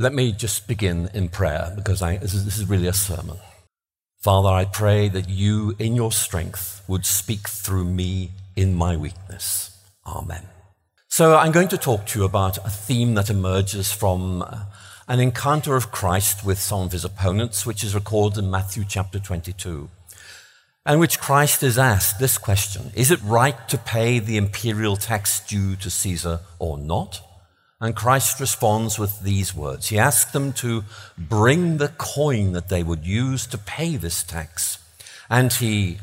Let me just begin in prayer because I, this, is, this is really a sermon. Father, I pray that you, in your strength, would speak through me in my weakness. Amen. So, I'm going to talk to you about a theme that emerges from uh, an encounter of Christ with some of his opponents, which is recorded in Matthew chapter 22, and which Christ is asked this question Is it right to pay the imperial tax due to Caesar or not? And Christ responds with these words. He asks them to bring the coin that they would use to pay this tax. And he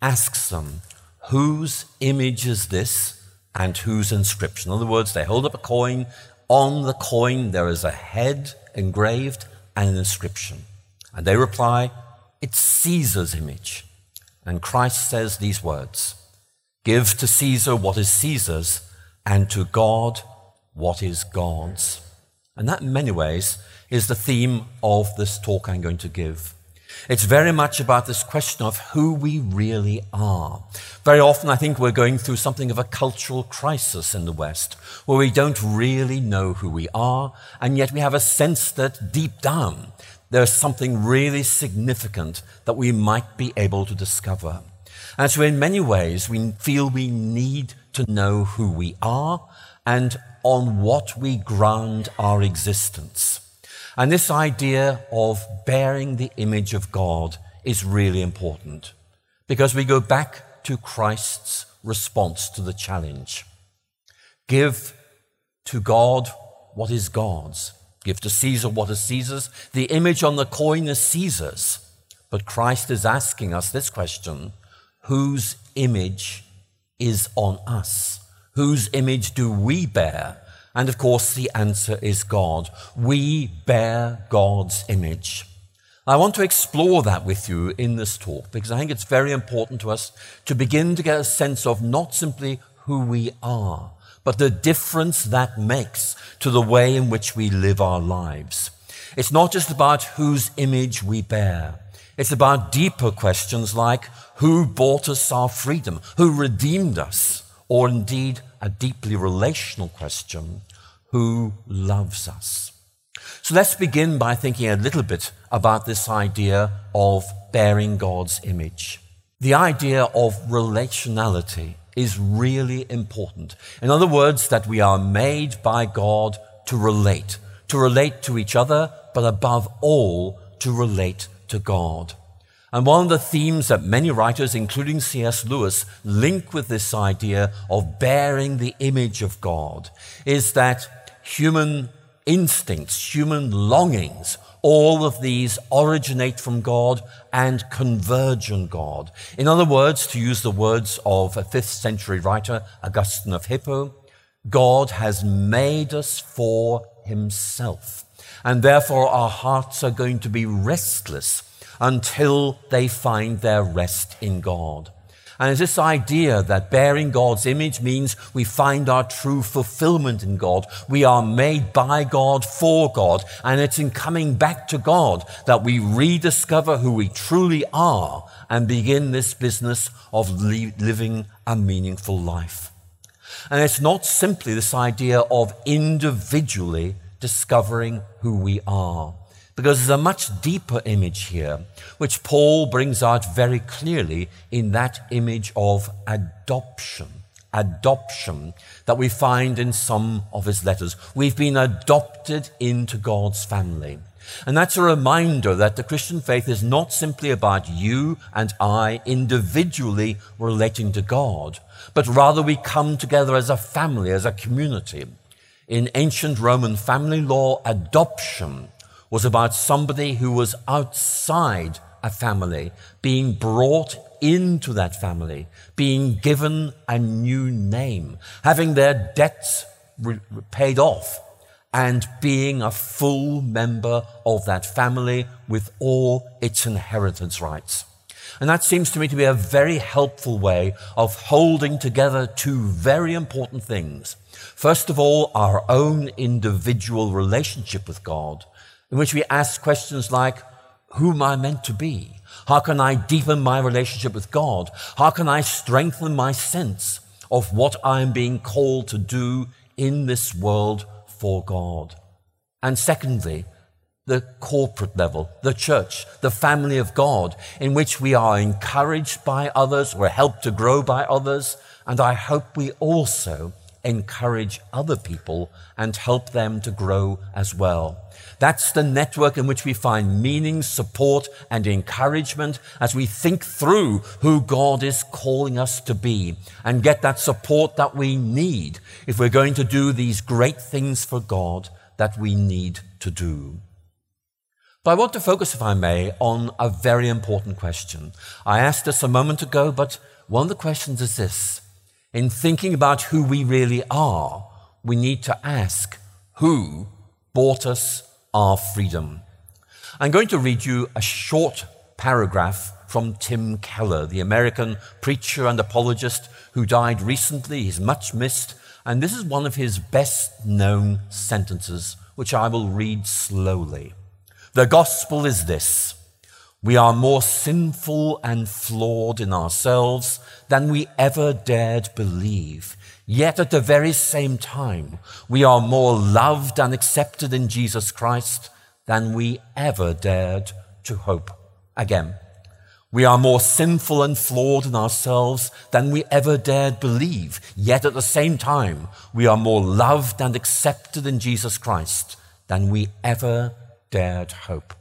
asks them, whose image is this and whose inscription? In other words, they hold up a coin. On the coin, there is a head engraved and an inscription. And they reply, it's Caesar's image. And Christ says these words Give to Caesar what is Caesar's, and to God what is God's? And that, in many ways, is the theme of this talk I'm going to give. It's very much about this question of who we really are. Very often, I think we're going through something of a cultural crisis in the West, where we don't really know who we are, and yet we have a sense that deep down, there's something really significant that we might be able to discover. And so, in many ways, we feel we need to know who we are and on what we ground our existence. And this idea of bearing the image of God is really important because we go back to Christ's response to the challenge. Give to God what is God's. Give to Caesar what is Caesar's. The image on the coin is Caesar's. But Christ is asking us this question whose image is on us? Whose image do we bear? And of course, the answer is God. We bear God's image. I want to explore that with you in this talk because I think it's very important to us to begin to get a sense of not simply who we are, but the difference that makes to the way in which we live our lives. It's not just about whose image we bear. It's about deeper questions like who bought us our freedom, who redeemed us, or indeed a deeply relational question who loves us? So let's begin by thinking a little bit about this idea of bearing God's image. The idea of relationality is really important. In other words, that we are made by God to relate, to relate to each other, but above all, to relate to God. And one of the themes that many writers, including C.S. Lewis, link with this idea of bearing the image of God is that human instincts, human longings, all of these originate from God and converge on God. In other words, to use the words of a fifth century writer, Augustine of Hippo, God has made us for himself. And therefore, our hearts are going to be restless until they find their rest in God. And it's this idea that bearing God's image means we find our true fulfillment in God. We are made by God for God. And it's in coming back to God that we rediscover who we truly are and begin this business of living a meaningful life. And it's not simply this idea of individually discovering who we are. Because there's a much deeper image here, which Paul brings out very clearly in that image of adoption. Adoption that we find in some of his letters. We've been adopted into God's family. And that's a reminder that the Christian faith is not simply about you and I individually relating to God, but rather we come together as a family, as a community. In ancient Roman family law, adoption was about somebody who was outside a family being brought into that family, being given a new name, having their debts re- paid off, and being a full member of that family with all its inheritance rights. And that seems to me to be a very helpful way of holding together two very important things. First of all, our own individual relationship with God, in which we ask questions like, who am I meant to be? How can I deepen my relationship with God? How can I strengthen my sense of what I am being called to do in this world for God? And secondly, the corporate level, the church, the family of God, in which we are encouraged by others, we're helped to grow by others, and I hope we also encourage other people and help them to grow as well. That's the network in which we find meaning, support, and encouragement as we think through who God is calling us to be and get that support that we need if we're going to do these great things for God that we need to do. But I want to focus, if I may, on a very important question. I asked this a moment ago, but one of the questions is this. In thinking about who we really are, we need to ask who bought us our freedom. I'm going to read you a short paragraph from Tim Keller, the American preacher and apologist who died recently. He's much missed. And this is one of his best known sentences, which I will read slowly. The gospel is this we are more sinful and flawed in ourselves than we ever dared believe. Yet at the very same time, we are more loved and accepted in Jesus Christ than we ever dared to hope. Again, we are more sinful and flawed in ourselves than we ever dared believe. Yet at the same time, we are more loved and accepted in Jesus Christ than we ever dared hope.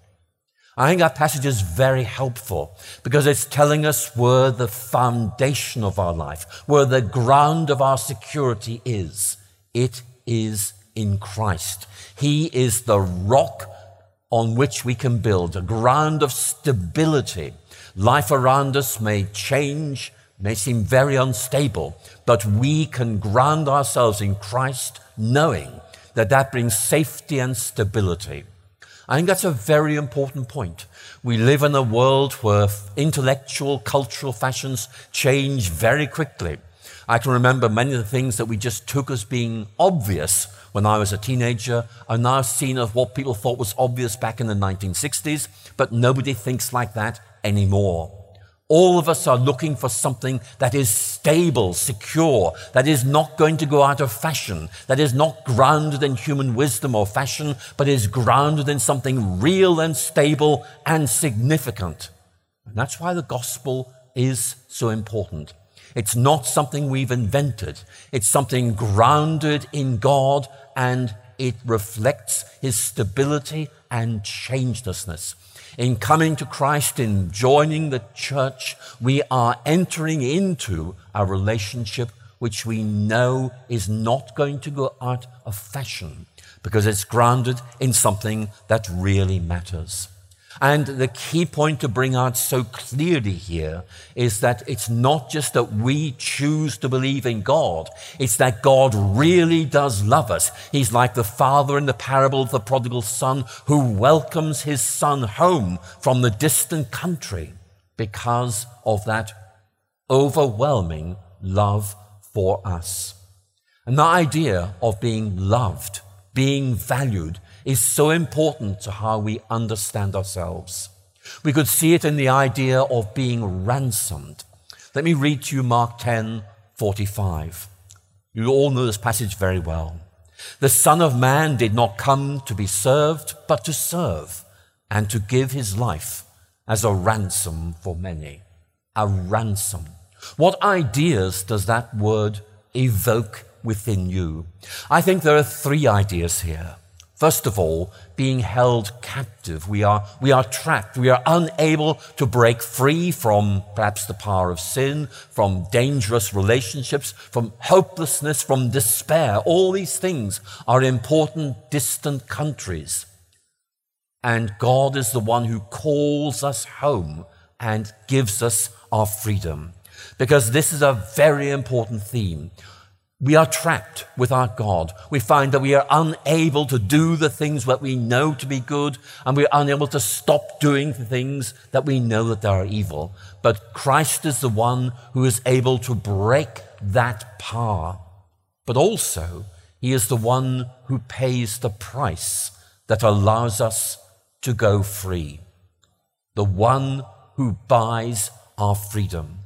I think that passage is very helpful because it's telling us where the foundation of our life, where the ground of our security is. It is in Christ. He is the rock on which we can build, a ground of stability. Life around us may change, may seem very unstable, but we can ground ourselves in Christ knowing that that brings safety and stability. I think that's a very important point. We live in a world where intellectual, cultural fashions change very quickly. I can remember many of the things that we just took as being obvious when I was a teenager are now seen as what people thought was obvious back in the 1960s, but nobody thinks like that anymore. All of us are looking for something that is stable, secure, that is not going to go out of fashion, that is not grounded in human wisdom or fashion, but is grounded in something real and stable and significant. And that's why the gospel is so important. It's not something we've invented. It's something grounded in God and it reflects his stability and changelessness. In coming to Christ, in joining the church, we are entering into a relationship which we know is not going to go out of fashion because it's grounded in something that really matters. And the key point to bring out so clearly here is that it's not just that we choose to believe in God, it's that God really does love us. He's like the father in the parable of the prodigal son who welcomes his son home from the distant country because of that overwhelming love for us. And the idea of being loved, being valued, is so important to how we understand ourselves. We could see it in the idea of being ransomed. Let me read to you Mark 10 45. You all know this passage very well. The Son of Man did not come to be served, but to serve and to give his life as a ransom for many. A ransom. What ideas does that word evoke within you? I think there are three ideas here. First of all, being held captive. We are, we are trapped. We are unable to break free from perhaps the power of sin, from dangerous relationships, from hopelessness, from despair. All these things are important, distant countries. And God is the one who calls us home and gives us our freedom. Because this is a very important theme. We are trapped without God. We find that we are unable to do the things that we know to be good, and we're unable to stop doing the things that we know that they are evil. But Christ is the one who is able to break that power. But also, He is the one who pays the price that allows us to go free. The one who buys our freedom.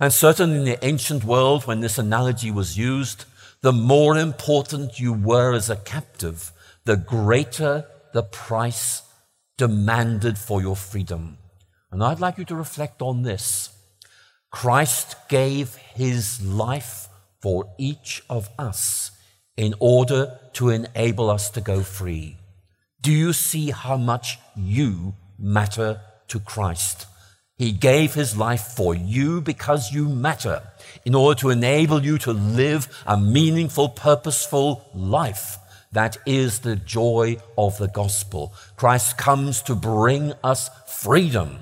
And certainly in the ancient world, when this analogy was used, the more important you were as a captive, the greater the price demanded for your freedom. And I'd like you to reflect on this. Christ gave his life for each of us in order to enable us to go free. Do you see how much you matter to Christ? He gave his life for you because you matter in order to enable you to live a meaningful, purposeful life. That is the joy of the gospel. Christ comes to bring us freedom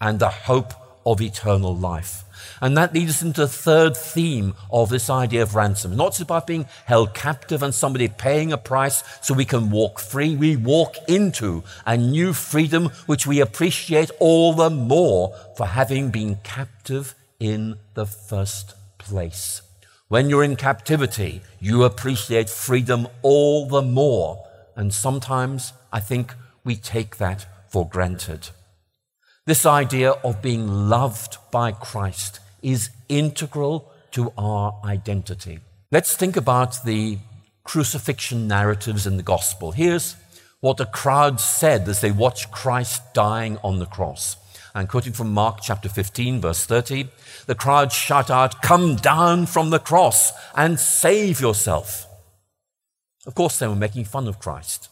and the hope of eternal life. And that leads us into the third theme of this idea of ransom. Not just about being held captive and somebody paying a price so we can walk free. We walk into a new freedom which we appreciate all the more for having been captive in the first place. When you're in captivity, you appreciate freedom all the more. And sometimes I think we take that for granted. This idea of being loved by Christ is integral to our identity. Let's think about the crucifixion narratives in the gospel. Here's what the crowd said as they watched Christ dying on the cross. I'm quoting from Mark chapter 15, verse 30, the crowd shout out, Come down from the cross and save yourself. Of course, they were making fun of Christ.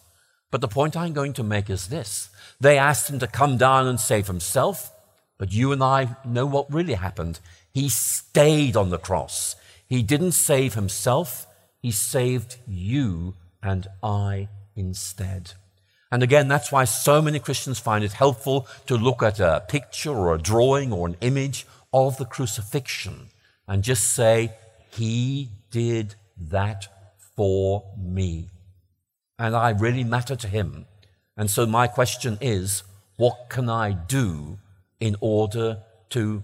But the point I'm going to make is this they asked him to come down and save himself, but you and I know what really happened. He stayed on the cross. He didn't save himself, he saved you and I instead. And again, that's why so many Christians find it helpful to look at a picture or a drawing or an image of the crucifixion and just say, He did that for me. And I really matter to Him. And so my question is, what can I do in order to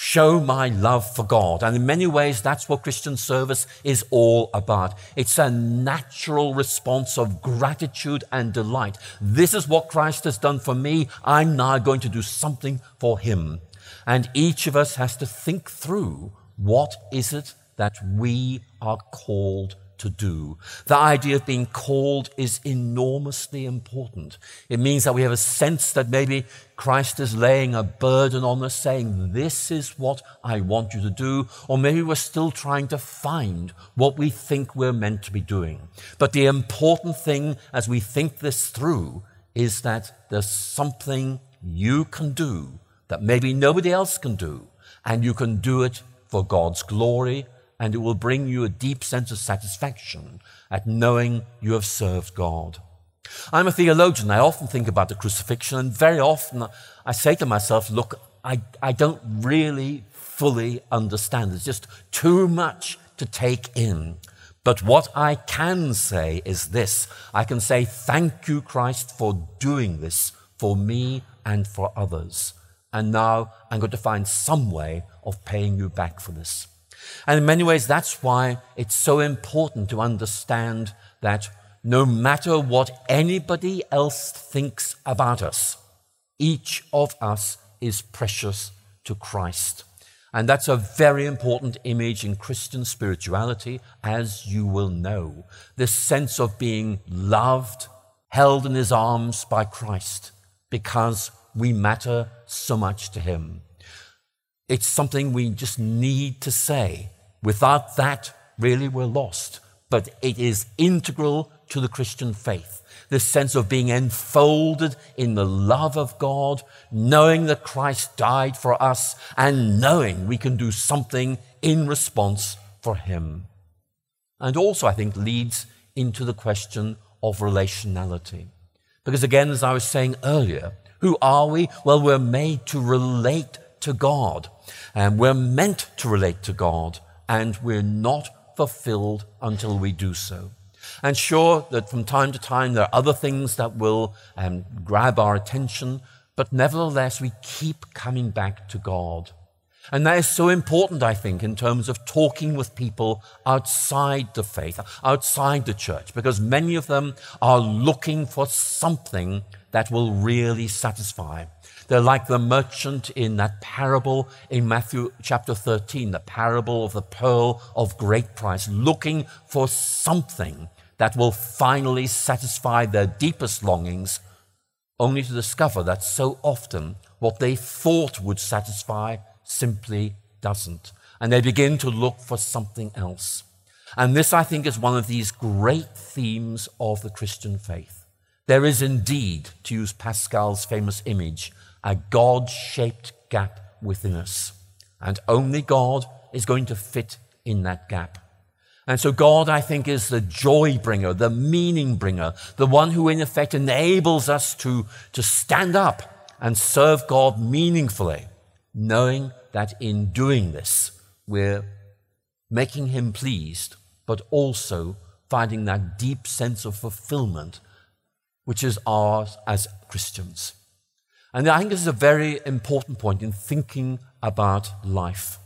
show my love for God. And in many ways, that's what Christian service is all about. It's a natural response of gratitude and delight. This is what Christ has done for me. I'm now going to do something for him. And each of us has to think through what is it that we are called to do. The idea of being called is enormously important. It means that we have a sense that maybe Christ is laying a burden on us, saying, This is what I want you to do. Or maybe we're still trying to find what we think we're meant to be doing. But the important thing as we think this through is that there's something you can do that maybe nobody else can do, and you can do it for God's glory and it will bring you a deep sense of satisfaction at knowing you have served God. I'm a theologian. I often think about the crucifixion, and very often I say to myself, look, I, I don't really fully understand. It's just too much to take in. But what I can say is this I can say, Thank you, Christ, for doing this for me and for others. And now I'm going to find some way of paying you back for this. And in many ways, that's why it's so important to understand that no matter what anybody else thinks about us, each of us is precious to Christ. And that's a very important image in Christian spirituality, as you will know. This sense of being loved, held in his arms by Christ, because we matter so much to him. It's something we just need to say. Without that, really, we're lost. But it is integral to the Christian faith. This sense of being enfolded in the love of God, knowing that Christ died for us, and knowing we can do something in response for Him. And also, I think, leads into the question of relationality. Because again, as I was saying earlier, who are we? Well, we're made to relate to God. And we're meant to relate to God, and we're not fulfilled until we do so. And sure that from time to time there are other things that will um, grab our attention, but nevertheless we keep coming back to God. And that is so important, I think, in terms of talking with people outside the faith, outside the church, because many of them are looking for something that will really satisfy. They're like the merchant in that parable in Matthew chapter 13, the parable of the pearl of great price, looking for something that will finally satisfy their deepest longings, only to discover that so often what they thought would satisfy simply doesn't. And they begin to look for something else. And this, I think, is one of these great themes of the Christian faith. There is indeed, to use Pascal's famous image, a God shaped gap within us. And only God is going to fit in that gap. And so, God, I think, is the joy bringer, the meaning bringer, the one who, in effect, enables us to, to stand up and serve God meaningfully, knowing that in doing this, we're making Him pleased, but also finding that deep sense of fulfillment, which is ours as Christians. And I think this is a very important point in thinking about life.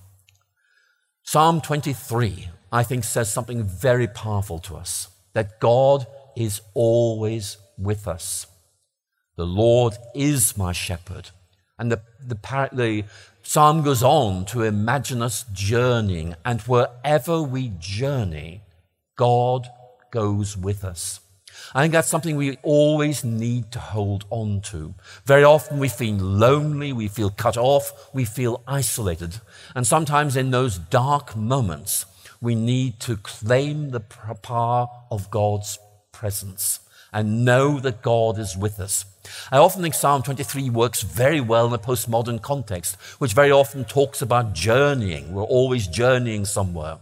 Psalm 23, I think, says something very powerful to us that God is always with us. The Lord is my shepherd. And the, the, the psalm goes on to imagine us journeying, and wherever we journey, God goes with us. I think that's something we always need to hold on to. Very often we feel lonely, we feel cut off, we feel isolated. And sometimes in those dark moments, we need to claim the power of God's presence and know that God is with us. I often think Psalm 23 works very well in a postmodern context, which very often talks about journeying. We're always journeying somewhere.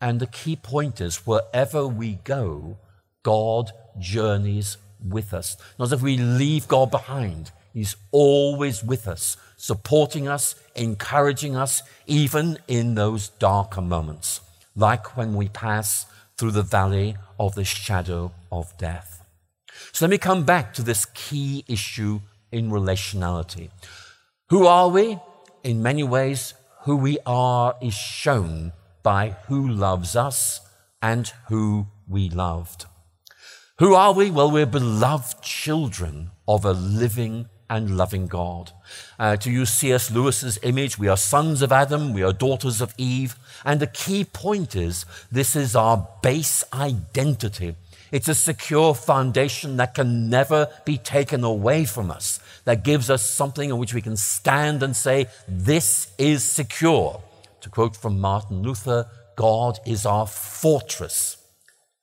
And the key point is wherever we go, God journeys with us. Not if we leave God behind, He's always with us, supporting us, encouraging us, even in those darker moments, like when we pass through the valley of the shadow of death. So let me come back to this key issue in relationality. Who are we? In many ways, who we are is shown by who loves us and who we loved. Who are we? Well, we're beloved children of a living and loving God. Uh, to use C.S. Lewis's image, we are sons of Adam, we are daughters of Eve. And the key point is this is our base identity. It's a secure foundation that can never be taken away from us, that gives us something on which we can stand and say, This is secure. To quote from Martin Luther, God is our fortress,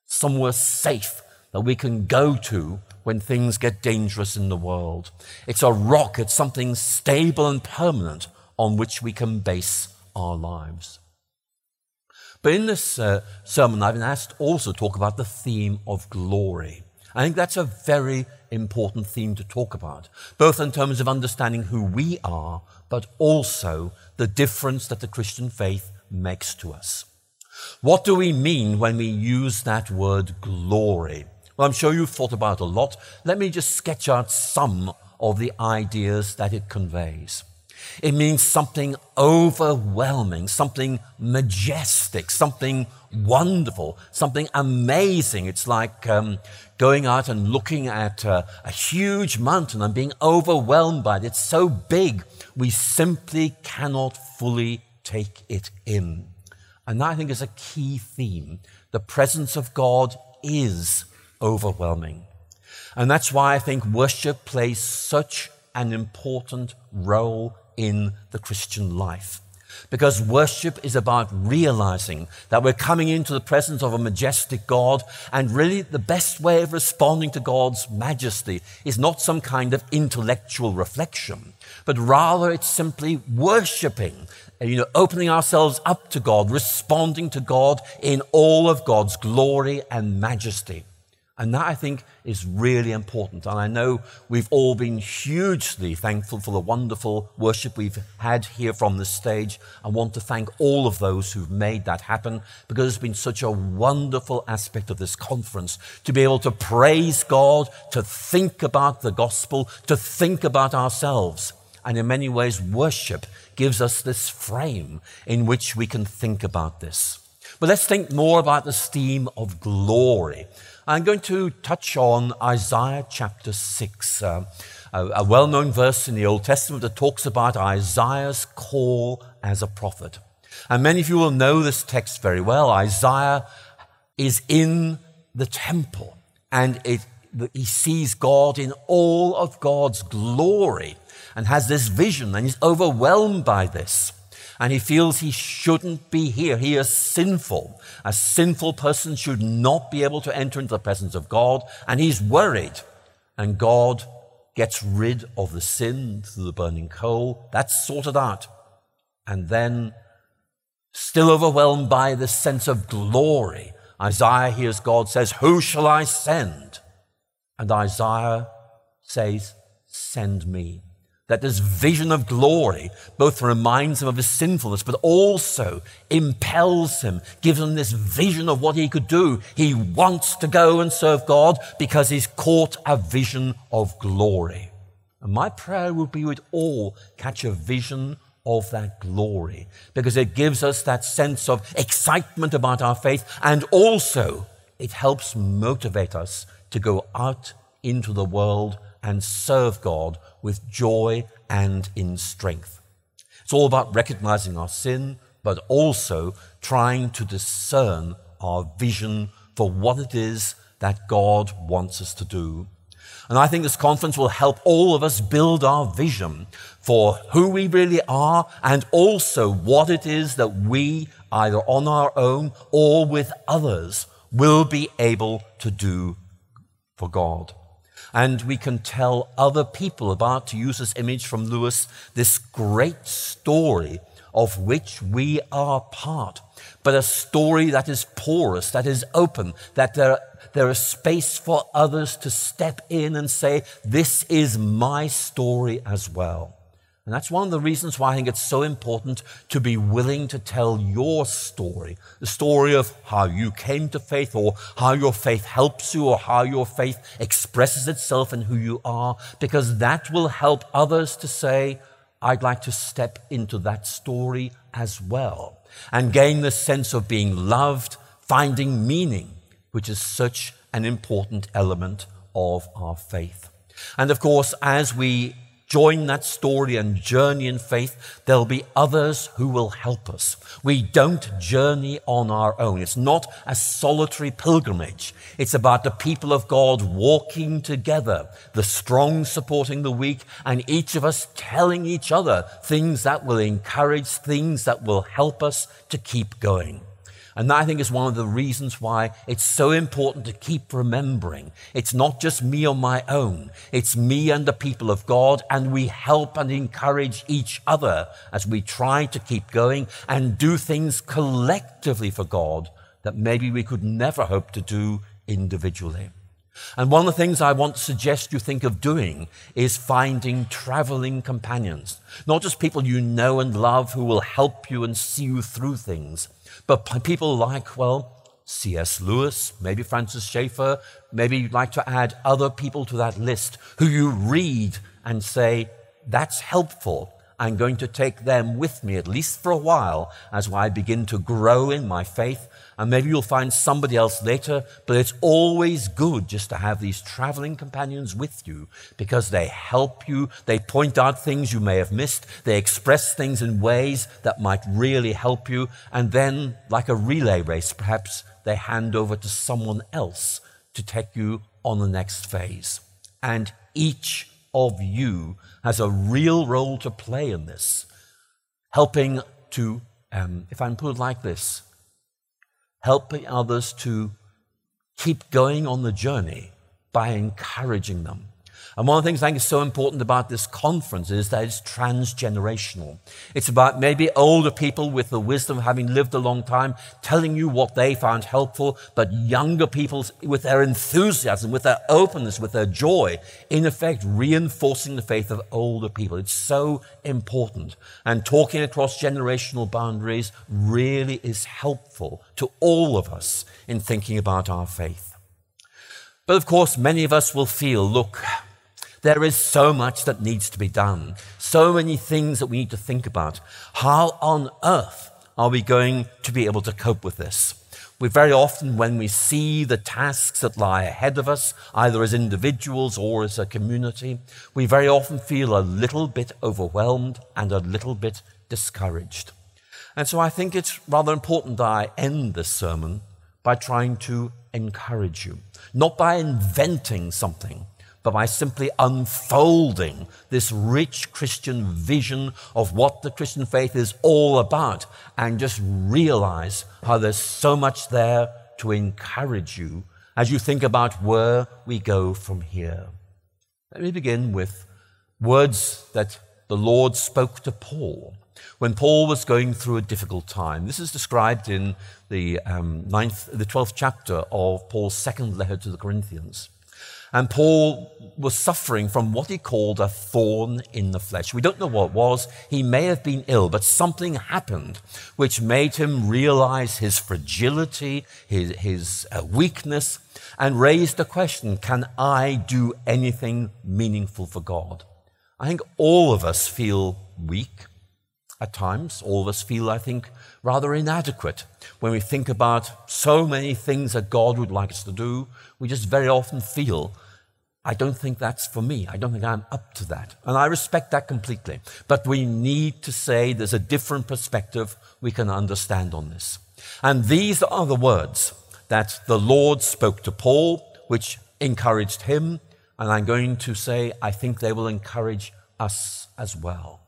somewhere safe that we can go to when things get dangerous in the world. It's a rock, it's something stable and permanent on which we can base our lives. But in this uh, sermon, I've been asked also to talk about the theme of glory. I think that's a very important theme to talk about, both in terms of understanding who we are, but also the difference that the Christian faith makes to us. What do we mean when we use that word glory? Well, I'm sure you've thought about a lot. Let me just sketch out some of the ideas that it conveys. It means something overwhelming, something majestic, something wonderful, something amazing. It's like um, going out and looking at a, a huge mountain and being overwhelmed by it. It's so big, we simply cannot fully take it in. And that, I think, is a key theme. The presence of God is overwhelming. And that's why I think worship plays such an important role in the Christian life. Because worship is about realizing that we're coming into the presence of a majestic God, and really the best way of responding to God's majesty is not some kind of intellectual reflection, but rather it's simply worshiping, uh, you know, opening ourselves up to God, responding to God in all of God's glory and majesty. And that, I think, is really important. And I know we've all been hugely thankful for the wonderful worship we've had here from the stage. I want to thank all of those who've made that happen because it's been such a wonderful aspect of this conference to be able to praise God, to think about the gospel, to think about ourselves. And in many ways, worship gives us this frame in which we can think about this. But let's think more about this theme of glory. I'm going to touch on Isaiah chapter 6, uh, a, a well known verse in the Old Testament that talks about Isaiah's call as a prophet. And many of you will know this text very well. Isaiah is in the temple and it, he sees God in all of God's glory and has this vision and he's overwhelmed by this. And he feels he shouldn't be here. He is sinful. A sinful person should not be able to enter into the presence of God. And he's worried. And God gets rid of the sin through the burning coal. That's sorted out. And then, still overwhelmed by the sense of glory, Isaiah hears God says, Who shall I send? And Isaiah says, Send me. That this vision of glory both reminds him of his sinfulness, but also impels him, gives him this vision of what he could do. He wants to go and serve God because he's caught a vision of glory. And my prayer would be we'd all catch a vision of that glory because it gives us that sense of excitement about our faith and also it helps motivate us to go out into the world and serve God with joy and in strength. It's all about recognizing our sin, but also trying to discern our vision for what it is that God wants us to do. And I think this conference will help all of us build our vision for who we really are and also what it is that we, either on our own or with others, will be able to do for God. And we can tell other people about, to use this image from Lewis, this great story of which we are part, but a story that is porous, that is open, that there, there is space for others to step in and say, This is my story as well. And that's one of the reasons why I think it's so important to be willing to tell your story. The story of how you came to faith or how your faith helps you or how your faith expresses itself in who you are, because that will help others to say, I'd like to step into that story as well and gain the sense of being loved, finding meaning, which is such an important element of our faith. And of course, as we join that story and journey in faith, there'll be others who will help us. We don't journey on our own. It's not a solitary pilgrimage. It's about the people of God walking together, the strong supporting the weak, and each of us telling each other things that will encourage, things that will help us to keep going. And that I think is one of the reasons why it's so important to keep remembering. It's not just me on my own. It's me and the people of God, and we help and encourage each other as we try to keep going and do things collectively for God that maybe we could never hope to do individually. And one of the things I want to suggest you think of doing is finding traveling companions. Not just people you know and love who will help you and see you through things, but people like, well, C.S. Lewis, maybe Francis Schaeffer, maybe you'd like to add other people to that list who you read and say, that's helpful. I'm going to take them with me, at least for a while, as I begin to grow in my faith and maybe you'll find somebody else later, but it's always good just to have these traveling companions with you because they help you. They point out things you may have missed. They express things in ways that might really help you. And then, like a relay race, perhaps they hand over to someone else to take you on the next phase. And each of you has a real role to play in this, helping to, um, if I can put it like this, helping others to keep going on the journey by encouraging them. And one of the things I think is so important about this conference is that it's transgenerational. It's about maybe older people with the wisdom of having lived a long time telling you what they found helpful, but younger people with their enthusiasm, with their openness, with their joy, in effect reinforcing the faith of older people. It's so important. And talking across generational boundaries really is helpful to all of us in thinking about our faith. But of course, many of us will feel, look, there is so much that needs to be done, so many things that we need to think about. How on earth are we going to be able to cope with this? We very often, when we see the tasks that lie ahead of us, either as individuals or as a community, we very often feel a little bit overwhelmed and a little bit discouraged. And so I think it's rather important that I end this sermon by trying to encourage you. Not by inventing something, but by simply unfolding this rich Christian vision of what the Christian faith is all about and just realize how there's so much there to encourage you as you think about where we go from here. Let me begin with words that the Lord spoke to Paul when Paul was going through a difficult time. This is described in the, um, ninth, the 12th chapter of Paul's second letter to the Corinthians. And Paul was suffering from what he called a thorn in the flesh. We don't know what it was. He may have been ill, but something happened which made him realize his fragility, his, his uh, weakness, and raised the question can I do anything meaningful for God? I think all of us feel weak at times. All of us feel, I think, rather inadequate when we think about so many things that God would like us to do. We just very often feel I don't think that's for me. I don't think I'm up to that. And I respect that completely. But we need to say there's a different perspective we can understand on this. And these are the words that the Lord spoke to Paul, which encouraged him. And I'm going to say, I think they will encourage us as well.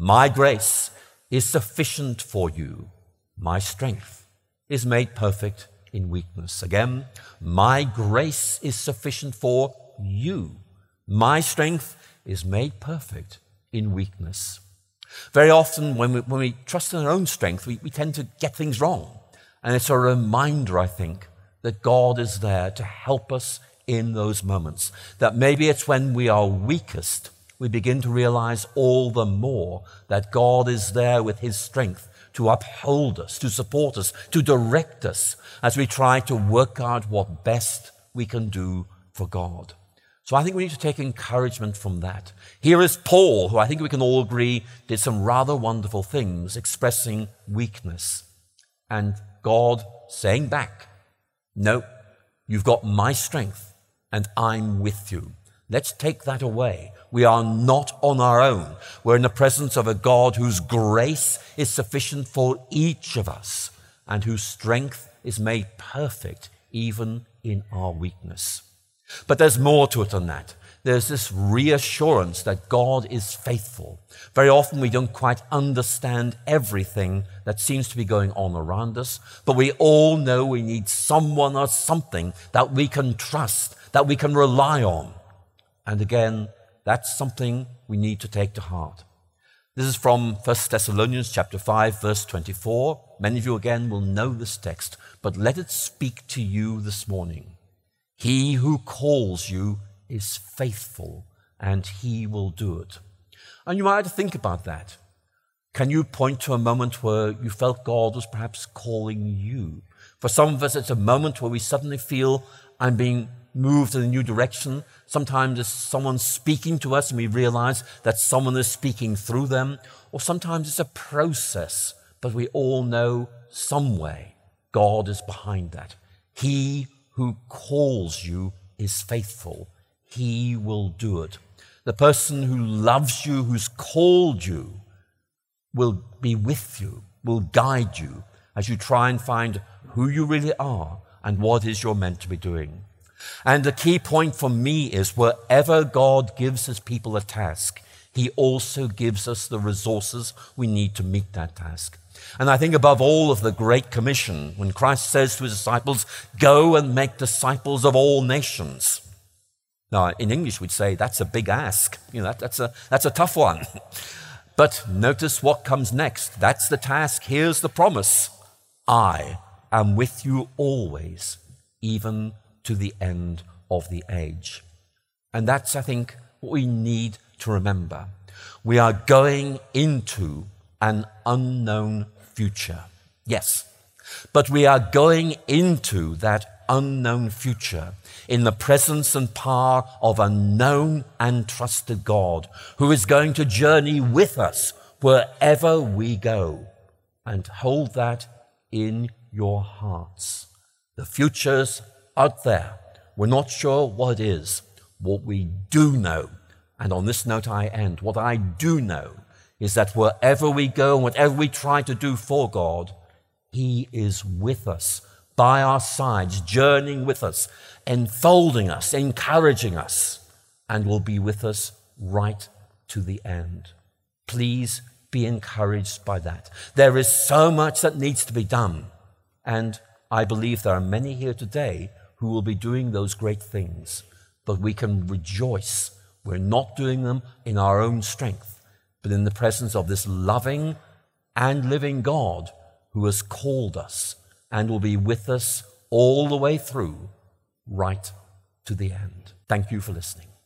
My grace is sufficient for you. My strength is made perfect in weakness. Again, my grace is sufficient for you. My strength is made perfect in weakness. Very often, when we, when we trust in our own strength, we, we tend to get things wrong. And it's a reminder, I think, that God is there to help us in those moments. That maybe it's when we are weakest, we begin to realize all the more that God is there with His strength to uphold us, to support us, to direct us as we try to work out what best we can do for God. So I think we need to take encouragement from that. Here is Paul, who I think we can all agree did some rather wonderful things, expressing weakness. And God saying back, No, you've got my strength, and I'm with you. Let's take that away. We are not on our own. We're in the presence of a God whose grace is sufficient for each of us and whose strength is made perfect even in our weakness. But there's more to it than that. There's this reassurance that God is faithful. Very often we don't quite understand everything that seems to be going on around us, but we all know we need someone or something that we can trust, that we can rely on. And again, that's something we need to take to heart. This is from 1 Thessalonians chapter 5 verse 24. Many of you again will know this text, but let it speak to you this morning. He who calls you is faithful, and he will do it. And you might think about that. Can you point to a moment where you felt God was perhaps calling you? For some of us, it's a moment where we suddenly feel I'm being moved in a new direction. Sometimes it's someone speaking to us and we realize that someone is speaking through them. Or sometimes it's a process, but we all know some way God is behind that. He who calls you is faithful. He will do it. The person who loves you, who's called you, will be with you, will guide you as you try and find who you really are and what is you're meant to be doing. And the key point for me is wherever God gives his people a task, he also gives us the resources we need to meet that task. And I think above all of the Great Commission, when Christ says to his disciples, Go and make disciples of all nations. Now, in English, we'd say that's a big ask. You know, that, that's, a, that's a tough one. but notice what comes next. That's the task. Here's the promise I am with you always, even to the end of the age. And that's, I think, what we need to remember. We are going into an unknown future. Yes. But we are going into that unknown future in the presence and power of a known and trusted God who is going to journey with us wherever we go. And hold that in your hearts. The future's out there. We're not sure what it is. What we do know, and on this note I end, what I do know is that wherever we go and whatever we try to do for God, He is with us by our sides, journeying with us, enfolding us, encouraging us, and will be with us right to the end. Please be encouraged by that. There is so much that needs to be done. And I believe there are many here today who will be doing those great things. But we can rejoice. We're not doing them in our own strength, but in the presence of this loving and living God who has called us and will be with us all the way through, right to the end. Thank you for listening.